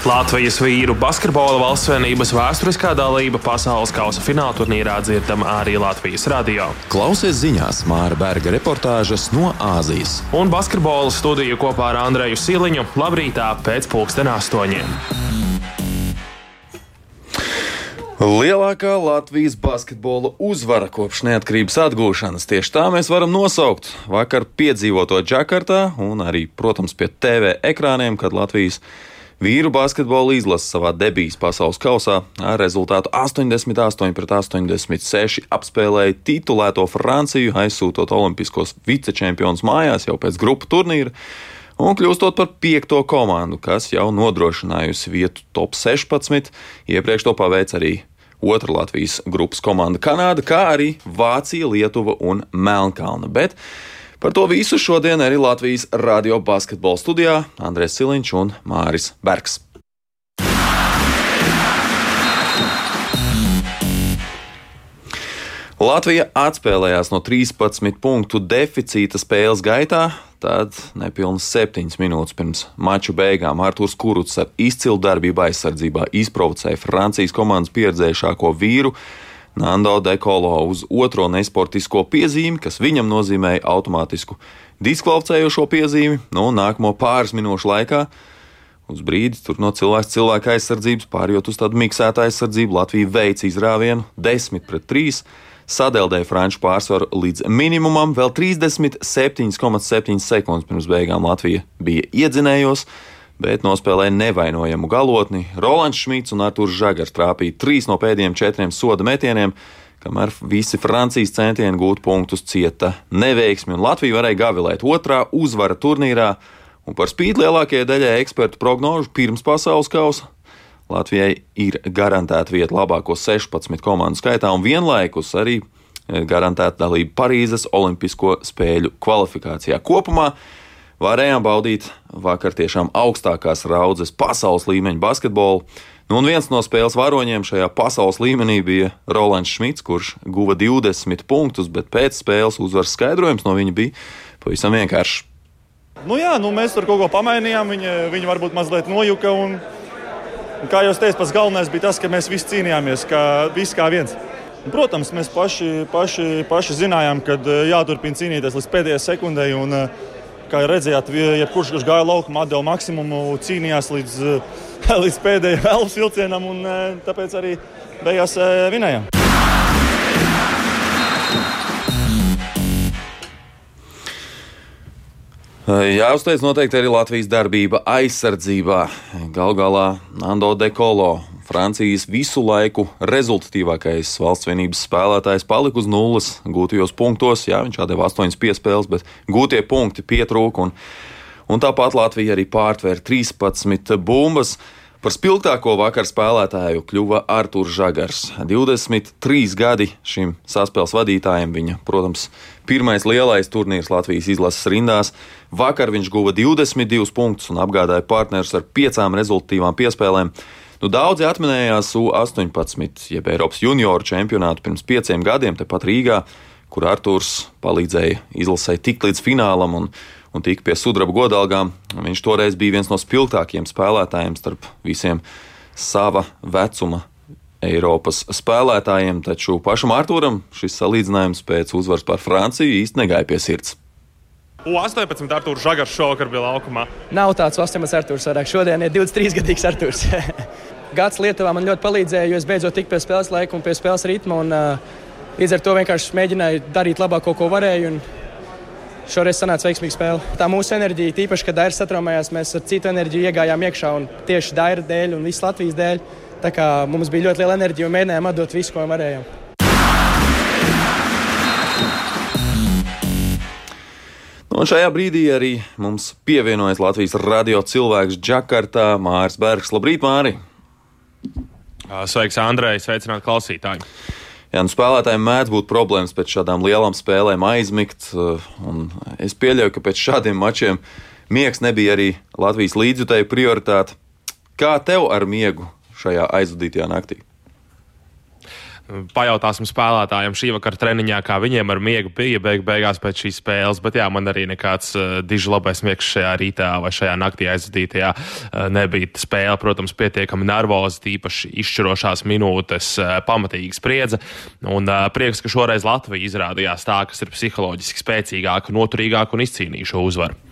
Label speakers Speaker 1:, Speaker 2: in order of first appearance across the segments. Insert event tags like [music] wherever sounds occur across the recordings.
Speaker 1: Latvijas vīru basketbola valstsvienības vēsturiskā dalība pasaules kausa fināla turnīrā dzirdama arī Latvijas radio.
Speaker 2: Klausies ziņās Māra Berga reportāžas no Āzijas.
Speaker 1: Un basketbola studiju kopā ar Andreju Siliņu labrītā pēc pulksten astoņiem.
Speaker 2: Lielākā Latvijas basketbola uzvara kopš neatkarības atgūšanas. Tieši tā mēs varam nosaukt vakar piedzīvoto Džakartā un arī, protams, pie TV ekrāniem, kad Latvijas Vīru basketbola izlase savā debijas pasaules kausā ar rezultātu 88 pret 86 apspēlēja titulēto Franciju, aizsūtot olimpiskos vicečempionus mājās jau pēc grupu turnīra un kļūstot par piekto komandu, kas jau nodrošinājusi vietu top 16. Iepriekš to paveic arī otra Latvijas grupas komanda Kanāda, kā arī Vācija, Lietuva un Melnkalna. Bet Par to visu šodien arī Latvijas radio basketbola studijā Andrēs Siliņš un Māris Bergs. Latvija atspēlējās no 13 punktu deficīta spēles gaitā, tad nepilnas 7 minūtes pirms maču beigām Arthurs Kuruts ar izcilu darbību aizsardzībā izprovocēja Francijas komandas pieredzējušāko vīru Nando Dekolo uz otro nesportisko piezīmi, kas viņam nozīmēja automātisku diskvalificējošo piezīmi, no nu, nākamo pāris minūšu laikā. Uz brīdi tur no cilvēks cilvēka aizsardzības pārējot uz tādu miksētu aizsardzību, Latvija veica izrāvienu 10 pret 3, sadeldēja franču pārsvaru līdz minimumam, vēl 37,7 sekundes pirms beigām Latvija bija iedzinējos bet nospēlēja nevainojamu galotni. Rolands Šmits un Arthurs Žagars trāpīja trīs no pēdējiem četriem soda metieniem, kamēr visi Francijas centieni gūt punktus cieta neveiksmi, un Latvija varēja gavilēt otrā uzvara turnīrā, un par spīti lielākajai daļai ekspertu prognožu pirms pasaules kausa. Latvijai ir garantēta vieta labāko 16 komandu skaitā un vienlaikus arī eh, garantēta dalība Parīzes Olimpisko spēļu kvalifikācijā. Kopumā varējām baudīt vakar tiešām augstākās raudzes pasaules līmeņa basketbolu. Nu, un viens no spēles varoņiem šajā pasaules līmenī bija Rolands Šmits, kurš guva 20 punktus, bet pēc spēles uzvaras skaidrojums no viņa bija pavisam vienkāršs.
Speaker 3: Nu jā, nu mēs tur kaut ko pamainījām. Viņi, viņi varbūt mazliet nojuka. Un, un kā jau teicu, pats galvenais bija tas, ka mēs visi cīnījāmies, kā, visi kā viens. Protams, mēs paši, paši, paši zinājām, ka jāturpina cīnīties līdz pēdējai sekundei. Un, uh, Kā redzējāt, jebkurš, kurš gāja laukumā, deva maksimumu, cīnījās līdz, [laughs] līdz pēdējiem elpas vilcienam, un e, tāpēc arī beigās e, vinējām.
Speaker 2: Jāuzteic noteikti arī Latvijas darbība aizsardzībā. Galu galā Nando Dekolo Francijas visu laiku rezultatīvākais valsts vienības spēlētājs palika uz nulles gūtajos punktos. Jā, viņš atdeva 8 piespēles, bet gūtie punkti pietrūka. Un, un tāpat Latvija arī pārtvēra 13 bumbas. Par spilgtāko vakar spēlētāju kļuva Arthurs Žagars. 23 gadi šim saspēles vadītājam. Viņa, protams, pirmais lielais turnīrs Latvijas izlases rindās. Vakar viņš guva 22 punktus un apgādāja partnerus ar piecām rezultatīvām piespēlēm. Nu, daudzi atminējās U-18, jeb Eiropas junioru čempionātu pirms pieciem gadiem, tepat Rīgā, kur Arthurs palīdzēja izlasē tikt līdz finālam un, un tika pie sudraba godalgām. Viņš toreiz bija viens no spilgtākajiem spēlētājiem starp visiem sava vecuma Eiropas spēlētājiem, taču pašam Arturam šis salīdzinājums pēc uzvaras par Franciju īsti negāja pie sirds.
Speaker 1: U18 Arthurs Žagars šovakar bija laukumā.
Speaker 4: Nav tāds 18 Arthurs, vairāk šodien ir 23 gadīgs Arthurs. [laughs] gads Lietuvā man ļoti palīdzēja, jo es beidzot tiku pie spēles laika un pie spēles ritma. Un, uh, līdz ar to vienkārši mēģināju darīt labāko, ko varēju. Šoreiz sanāca veiksmīga spēle. Tā mūsu enerģija, tīpaši, kad Dairis satraumējās, mēs ar citu enerģiju iegājām iekšā un tieši Daira dēļ un visas Latvijas dēļ. Tā kā mums bija ļoti liela enerģija un mēģinājām atdot visu, ko varējām.
Speaker 2: Un šajā brīdī arī mums pievienojas Latvijas radio cilvēks Džakartā Māris Bergs. Labrīt, Māri!
Speaker 1: Sveiks, Andrej! Sveicināt klausītāju!
Speaker 2: Jā, nu spēlētājiem mēdz būt problēmas pēc šādām lielām spēlēm aizmigt. Es pieļauju, ka pēc šādiem mačiem miegs nebija arī Latvijas līdzjutēju prioritāte. Kā tev ar miegu šajā aizvadītajā naktī?
Speaker 1: Pajautāsim spēlētājiem šī vakara treniņā, kā viņiem ar miegu bija beig beigās pēc šīs spēles. Bet jā, man arī nekāds uh, diži labais miegs šajā rītā vai šajā naktī aizvadītajā uh, nebija. Spēle, protams, pietiekami nervoza, tīpaši izšķirošās minūtes, uh, pamatīgi spriedza. Un uh, prieks, ka šoreiz Latvija izrādījās tā, kas ir psiholoģiski spēcīgāka, noturīgāka un izcīnīja šo uzvaru.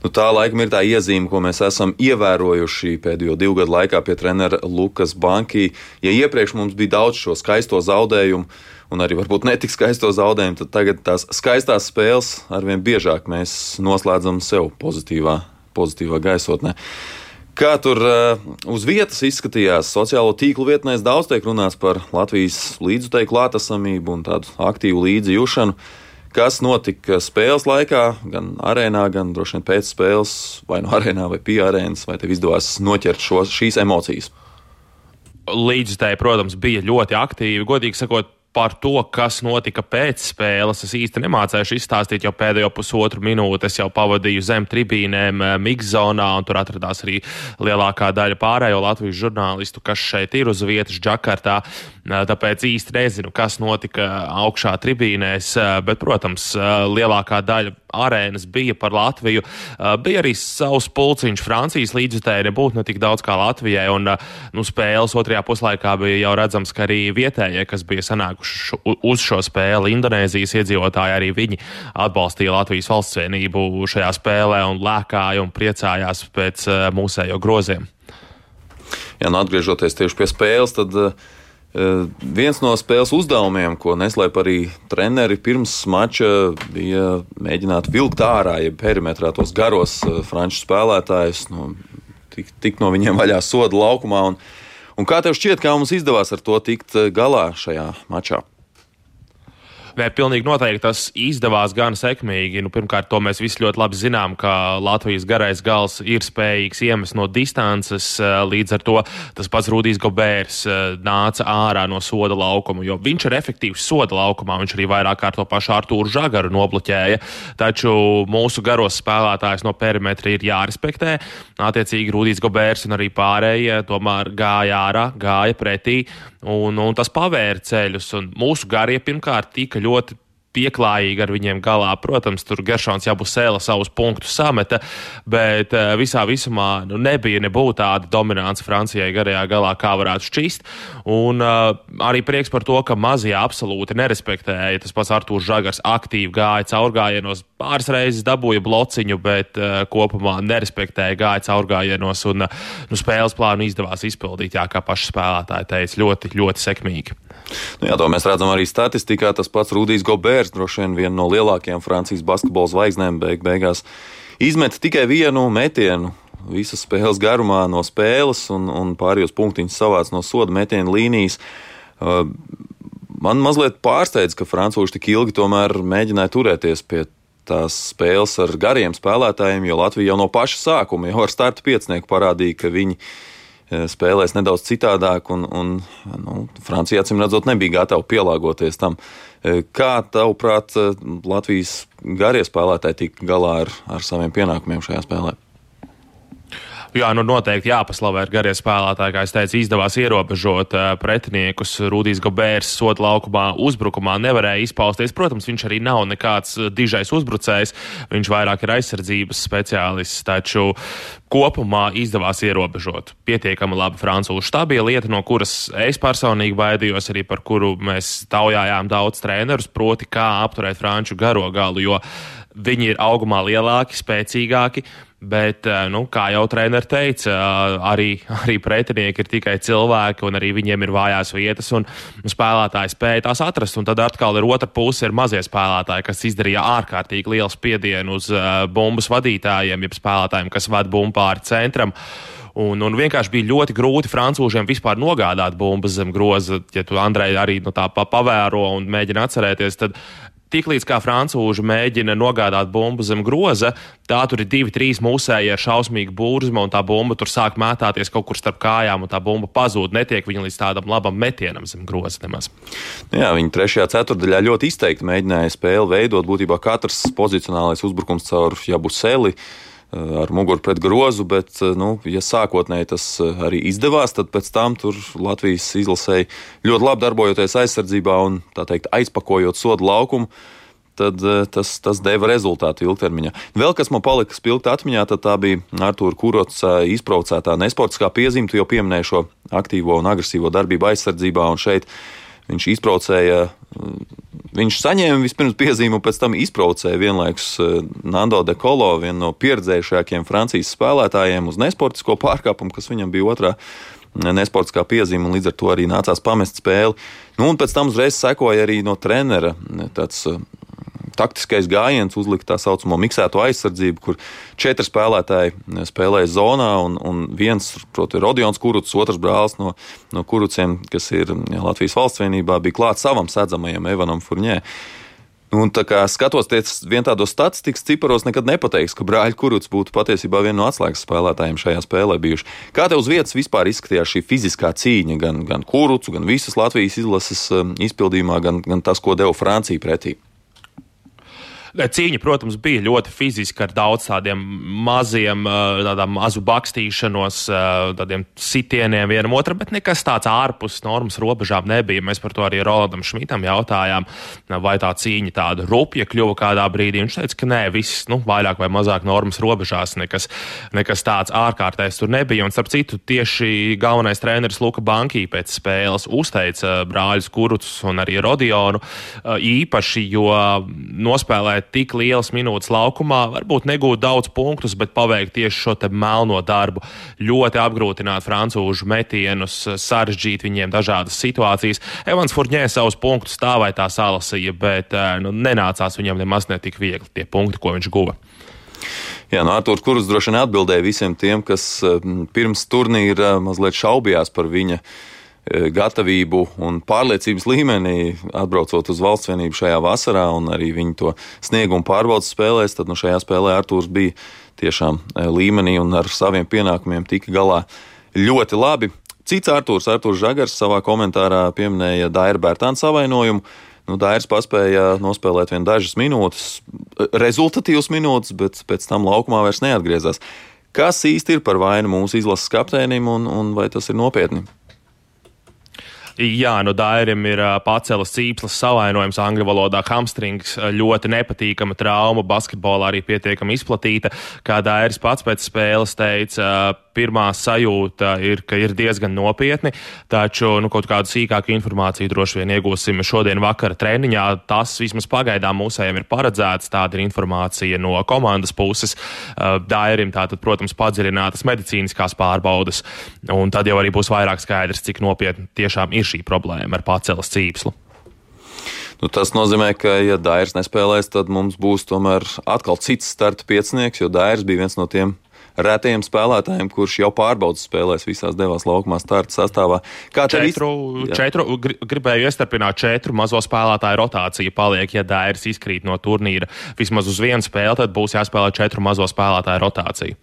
Speaker 2: Nu, tā laikam ir tā iezīme, ko mēs esam ievērojuši pēdējo divu gadu laikā pie trenera Lukas Banki. Ja iepriekš mums bija daudz šo skaisto zaudējumu, un arī varbūt netik skaisto zaudējumu, tad tagad tās skaistās spēles arvien biežāk mēs noslēdzam sev pozitīvā, pozitīvā gaisotnē. Kā tur uh, uz vietas izskatījās sociālo tīklu vietnēs, daudz tiek runāts par Latvijas līdzutēju klātesamību un tādu aktīvu līdzjūšanu. Uh, kas notika spēles laikā, gan arēnā, gan droši vien pēc spēles, vai no arēnā, vai pie arēnas, vai tev izdevās noķert šo, šīs emocijas?
Speaker 1: Līdzstēji, protams, bija ļoti aktīvi. Godīgi sakot, par to, kas notika pēc spēles, es īsti nemācīju izstāstīt, jo pēdējo pusotru minūti es jau pavadīju zem tribīnēm, eh, mikzonā, un tur atradās arī lielākā daļa pārējo Latvijas žurnālistu, kas šeit ir uz vietas Džakartā. Tāpēc īsti nezinu, kas notika augšā tribīnēs, bet, protams, lielākā daļa arēnas bija par Latviju. Bija arī savs pulciņš Francijas līdzjutēji, nebūtu ne tik daudz kā Latvijai, un nu, spēles otrajā puslaikā bija jau redzams, ka arī vietējie, kas bija sanākuši uz šo spēli, Indonēzijas iedzīvotāji, arī viņi atbalstīja Latvijas valsts vienību šajā spēlē un lēkāja un priecājās pēc mūsējo groziem.
Speaker 2: Jā, nu atgriežoties tieši pie spēles, tad uh, viens no spēles uzdevumiem, ko neslēp arī treneri pirms mača, bija mēģināt vilkt ārā, ja perimetrā tos garos franču spēlētājus, nu, tik, tik no viņiem vaļā soda laukumā. Un, un kā tev šķiet, kā mums izdevās ar to tikt galā šajā mačā?
Speaker 1: Nē, pilnīgi noteikti tas izdevās gan sekmīgi. Nu, pirmkārt, to mēs visi ļoti labi zinām, ka Latvijas garais gals ir spējīgs iemest no distances. Eh, līdz ar to tas pats Rudijs Gobērs eh, nāca ārā no soda laukuma, jo viņš ir efektīvs soda laukumā. Viņš arī vairāk kārt to pašu Artūru Žagaru nobloķēja. Taču mūsu garos spēlētājs no perimetra ir jārespektē. Attiecīgi Rudijs Gobērs un arī pārējie tomēr gāja ārā, gāja pretī. Un, un tas pavēra ceļus. Mūsu garie pirmkārt tika ļoti pieklājīgi ar viņiem galā. Protams, tur Geršons jau būs sēla savus punktus sameta, bet uh, visā visumā nu, nebija nebūtu tāda dominants Francijai garajā galā, kā varētu šķist. Un uh, arī prieks par to, ka mazie absolūti nerespektēja. Tas pats Artūrs Žagars aktīvi gāja caurgājienos, pāris reizes dabūja blociņu, bet uh, kopumā nerespektēja, gāja caurgājienos un uh, nu, spēles plānu izdevās izpildīt, jā, kā paši spēlētāji teica, ļoti, ļoti sekmīgi.
Speaker 2: Nu, jā, to mēs redzam arī statistikā. Tas pats Rudijs Gobērs, droši vien viena no lielākajām Francijas basketbola zvaigznēm, beig beigās izmet tikai vienu metienu. Visas spēles garumā no spēles un, un pārējos punktiņus savāc no soda metiena līnijas. Uh, man mazliet pārsteidz, ka francūži tik ilgi tomēr mēģināja turēties pie tās spēles ar gariem spēlētājiem, jo Latvija jau no paša sākuma, jau ar starta piecinieku parādīja, ka viņi E, spēlēs nedaudz citādāk, un, un nu, Francija, acīm redzot, nebija gatava pielāgoties tam. E, kā tavuprāt, e, Latvijas garie spēlētāji tika galā ar, ar saviem pienākumiem šajā spēlē?
Speaker 1: Jā, nu noteikti jāpaslavē ar garie spēlētāji. Kā es teicu, izdevās ierobežot uh, pretiniekus. Rudijs Gabērs soda laukumā uzbrukumā nevarēja izpausties. Protams, viņš arī nav nekāds dižais uzbrucējs. Viņš vairāk ir aizsardzības speciālists, taču kopumā izdevās ierobežot pietiekami labi francūžu. Tā bija lieta, no kuras es personīgi baidījos, arī par kuru mēs taujājām daudz trenerus, proti, kā apturēt franču garo galu, jo viņi ir augumā lielāki, spēcīgāki. Bet, eh, nu, kā jau treneris teica, eh, arī, [laughs] arī pretinieki ir tikai cilvēki, un arī viņiem ir vājās vietas, un, spēlētāji spēja tās atrast. Un tad atkal ir otra puse, ir mazie spēlētāji, kas izdarīja ārkārtīgi lielu spiedienu uz uh, bumbas vadītājiem, jeb spēlētājiem, kas vada bumbu pāri centram. Un, un vienkārši bija ļoti grūti francūžiem vispār nogādāt bumbas zem groza. Ja tu, Andrej, arī nu, tā pavēro un mēģini atcerēties, tad Tiklīdz kā francūži mēģina nogādāt bumbu zem groza, tā tur ir divi, trīs mūsēji ar šausmīgu burzmu, un tā bumba tur sāk mētāties kaut kur starp kājām, un tā bumba pazūd. Netiek viņa līdz tādam labam metienam zem groza nemaz.
Speaker 2: Jā, viņi trešajā ceturdaļā ļoti izteikti mēģināja spēli veidot. Būtībā katrs pozicionālais uzbrukums caur Jabuseli ar muguru pret grozu, bet, nu, ja sākotnēji tas arī izdevās, tad pēc tam tur Latvijas izlasēji ļoti labi darbojoties aizsardzībā un, tā teikt, aizpakojot sodu laukumu tad tas, tas deva rezultātu ilgtermiņā. Vēl kas man palika spilgti atmiņā, tā bija Artur Kurots izprovocētā nesportiskā piezīme. Tu jau pieminēji šo aktīvo un agresīvo darbību aizsardzībā, un šeit viņš izprovocēja Viņš saņēma vispirms piezīmi, un pēc tam izprovocēja vienlaikus eh, Nando de Colo, vienu no pieredzējušākajiem Francijas spēlētājiem, uz nesportisko pārkāpumu, kas viņam bija otrā eh, nesportiskā piezīme, un līdz ar to arī nācās pamest spēli. Nu, un pēc tam uzreiz sekoja arī no trenera tāds eh, taktiskais gājiens, uzlikt tā saucamo miksēto aizsardzību, kur četri spēlētāji spēlē zonā, un, un viens, proti, ir Rodions Kuruts, otrs brālis no, no Kuruciem, kas ir jā, Latvijas valsts vienībā, bija klāts savam sedzamajam Evanam Furnē. Un tā kā skatoties vien tādos statistikas ciparos, nekad nepateiks, ka brāļa Kuruts būtu patiesībā viena no atslēgas spēlētājiem šajā spēlē bijuši. Kā tev uz vietas vispār izskatījās šī fiziskā cīņa, gan, gan Kurucu, gan visas Latvijas izlases um, izpildījumā, gan, gan tas, ko deva Francija pretī?
Speaker 1: Cīņa, protams, bija ļoti fiziska ar daudz tādiem maziem, tādām mazu bakstīšanos, tādiem sitieniem vienam otram, bet nekas tāds ārpus normas robežām nebija. Mēs par to arī Rolandam Šmitam jautājām, vai tā cīņa tāda rupja kļuva kādā brīdī. Viņš teica, ka nē, viss nu, vairāk vai mazāk normas robežās, nekas, nekas tāds ārkārtējs tur nebija. Un, starp citu, tieši galvenais treneris Luka Bankī pēc spēles uzteica brāļus Kurutus un arī Rodionu īpaši, jo nospēlēt nospēlēt tik lielas minūtes laukumā, varbūt negūt daudz punktus, bet paveikt tieši šo melno darbu, ļoti apgrūtināt frančūžu metienus, sarežģīt viņiem dažādas situācijas. Evans Furņē savus punktus tā vai tā salasīja, bet eh, nu, nenācās viņam nemaz ne tik viegli tie punkti, ko viņš guva.
Speaker 2: Jā, no nu, Arthurs Kurus droši vien atbildēja visiem tiem, kas eh, pirms turnīra mazliet šaubījās par viņa E, gatavību un pārliecības līmenī, atbraucot uz valsts vienību šajā vasarā, un arī viņu to sniegumu pārbaudas spēlēs, tad nu, šajā spēlē Arthurs bija tiešām e, līmenī un ar saviem pienākumiem tika galā ļoti labi. Cits Arthurs, Arthurs Žagars, savā komentārā pieminēja Daira Bērtāna savainojumu. Nu, Dairis paspēja nospēlēt vien dažas minūtes, e, rezultatīvas minūtes, bet pēc tam laukumā vairs neatgriezās. Kas īsti ir par vainu mūsu izlases kapteinim un, un vai tas ir nopietni?
Speaker 1: Jā, nu Dairim ir pacēlas cīpslas savainojums angļu valodā, hamstrings, ļoti nepatīkama trauma, basketbolā arī pietiekami izplatīta. Kā Dairis pats pēc spēles teica, pirmā sajūta ir, ka ir diezgan nopietni, taču nu, kaut kādu sīkāku informāciju droši vien iegūsim šodien vakara treniņā. Tas vismaz pagaidām mūsējiem ir paredzēts, tāda ir informācija no komandas puses. Dairim tātad, protams, padziļinātas medicīniskās pārbaudas, un tad jau arī būs vairāk skaidrs, cik nopietni tiešām ir šī problēma ar pacelas cīpslu.
Speaker 2: Nu, tas nozīmē, ka, ja Dairis nespēlēs, tad mums būs tomēr atkal cits starta piecinieks, jo Dairis bija viens no tiem retajiem spēlētājiem, kurš jau pārbaudas spēlēs visās devās laukumā starta sastāvā.
Speaker 1: Kā četru, vis... četru, gribēju iestarpināt četru mazo spēlētāju rotāciju paliek, ja Dairis izkrīt no turnīra vismaz uz vienu spēli, tad būs jāspēlē četru mazo spēlētāju rotāciju.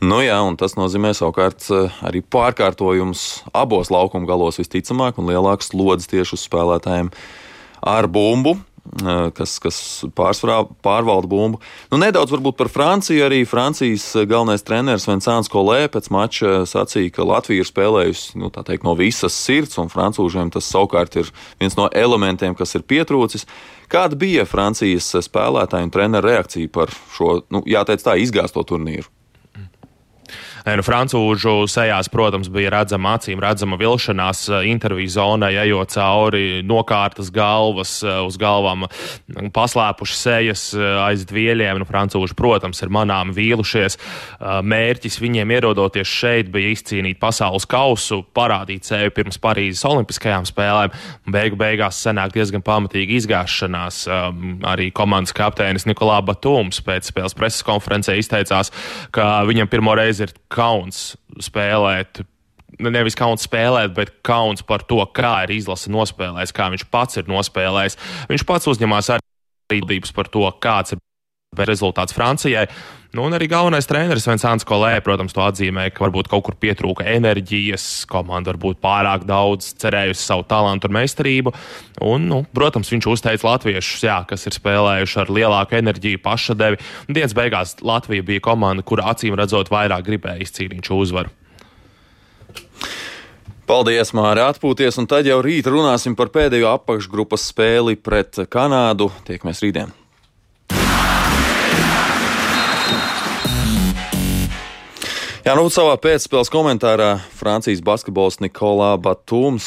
Speaker 2: Nu jā, un tas nozīmē savukārt eh, arī pārkārtojums abos laukuma galos visticamāk un lielāks slodzes tieši uz spēlētājiem ar bumbu. Kas, kas pārsvarā pārvalda bumbu. Nu, nedaudz par Franciju. Arī Francijas galvenais treneris Vincents Kolē pēc mača sacīja, ka Latvija ir spēlējusi nu, teikt, no visas sirds, un francūžiem tas savukārt ir viens no elementiem, kas ir pietrūcis. Kāda bija Francijas spēlētāju un treneru reakcija par šo, nu, jāteic tā, izgāsto turnīru?
Speaker 1: Nu, Francūžu sejās, protams, bija redzama acīm redzama vilšanās eh, interviju zonai, ejot cauri nokārtas galvas, eh, uz galvām mm, paslēpuši sejas eh, aiz dvieļiem. Nu, Francūži, protams, ir manām vīlušies. Mērķis viņiem ierodoties šeit bija izcīnīt pasaules kausu, parādīt sevi pirms Parīzes Olimpiskajām spēlēm. Beigu beigās sanāk diezgan pamatīgi izgāšanās. Arī komandas kapteinis Nikolā Batūms pēc spēles preses konferencē izteicās, ka viņam pirmo reizi ir kauns spēlēt nevis kauns spēlēt, bet kauns par to, kā ir izlase nospēlējis, kā viņš pats ir nospēlējis. Viņš pats uzņemās arī atbildības par to, kāds ir rezultāts Francijai. Nu, un arī galvenais treneris Vinsants Kolē, protams, to atzīmē, ka varbūt kaut kur pietrūka enerģijas, komanda varbūt pārāk daudz cerējusi savu talantu un meistarību. Un, nu, protams, viņš uzteica latviešus, jā, kas ir spēlējuši ar lielāku enerģiju, pašadevi. Dienas beigās Latvija bija komanda, kura acīm redzot vairāk gribēja izcīnīt šo uzvaru.
Speaker 2: Paldies, Mārā, atpūties, un tad jau rīt runāsim par pēdējo apakšgrupas spēli pret Kanādu. Tiekamies rītdien! Jā, nu, savā pēcspēles komentārā Francijas basketbols Nikolā Batūms,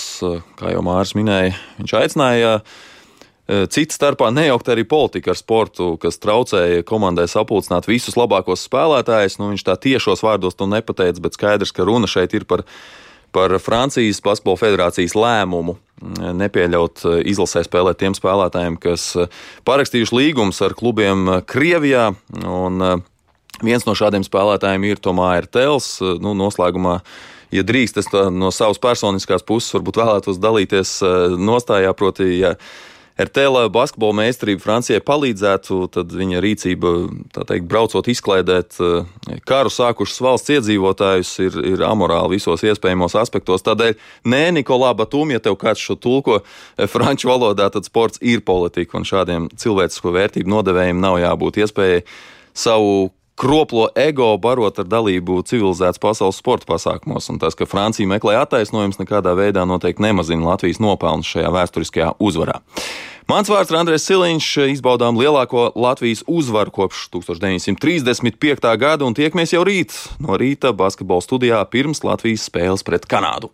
Speaker 2: kā jau Mārcis minēja, viņš aicināja eh, Cits starpā nejaukt arī politiku ar sportu, kas traucēja komandai sapulcināt visus labākos spēlētājus. Nu, viņš tā tiešos vārdos to nepateica, bet skaidrs, ka runa šeit ir par, par Francijas Basketbola federācijas lēmumu mm, nepieļaut eh, izlasē spēlēt tiem spēlētājiem, kas eh, parakstījuši līgumus ar klubiem Krievijā. Un, Viens no šādiem spēlētājiem ir Tomāra Tels. Nu, noslēgumā, ja drīkst, es no savas personiskās puses varbūt vēlētos dalīties eh, nostājā, proti, ja RTL basketbola meistarība Francijai palīdzētu, tad viņa rīcība, tā teikt, braucot izklaidēt eh, karu sākušas valsts iedzīvotājus, ir, ir amorāli visos iespējamos aspektos. Tādēļ, nē, Nikolā Batum, ja tev kāds šo tulko eh, franču valodā, tad sports ir politika, un šādiem cilvēcisko vērtību nodevējiem nav jābūt iespējai savu kroplo ego barot ar dalību civilizētas pasaules sporta pasākumos, un tas, ka Francija meklē attaisnojums, nekādā veidā noteikti nemazina Latvijas nopelnus šajā vēsturiskajā uzvarā. Mans vārds ir Andrēs Siliņš, izbaudām lielāko Latvijas uzvaru kopš 1935. gada, un tiekamies jau rīt no rīta basketbola studijā pirms Latvijas spēles pret Kanādu.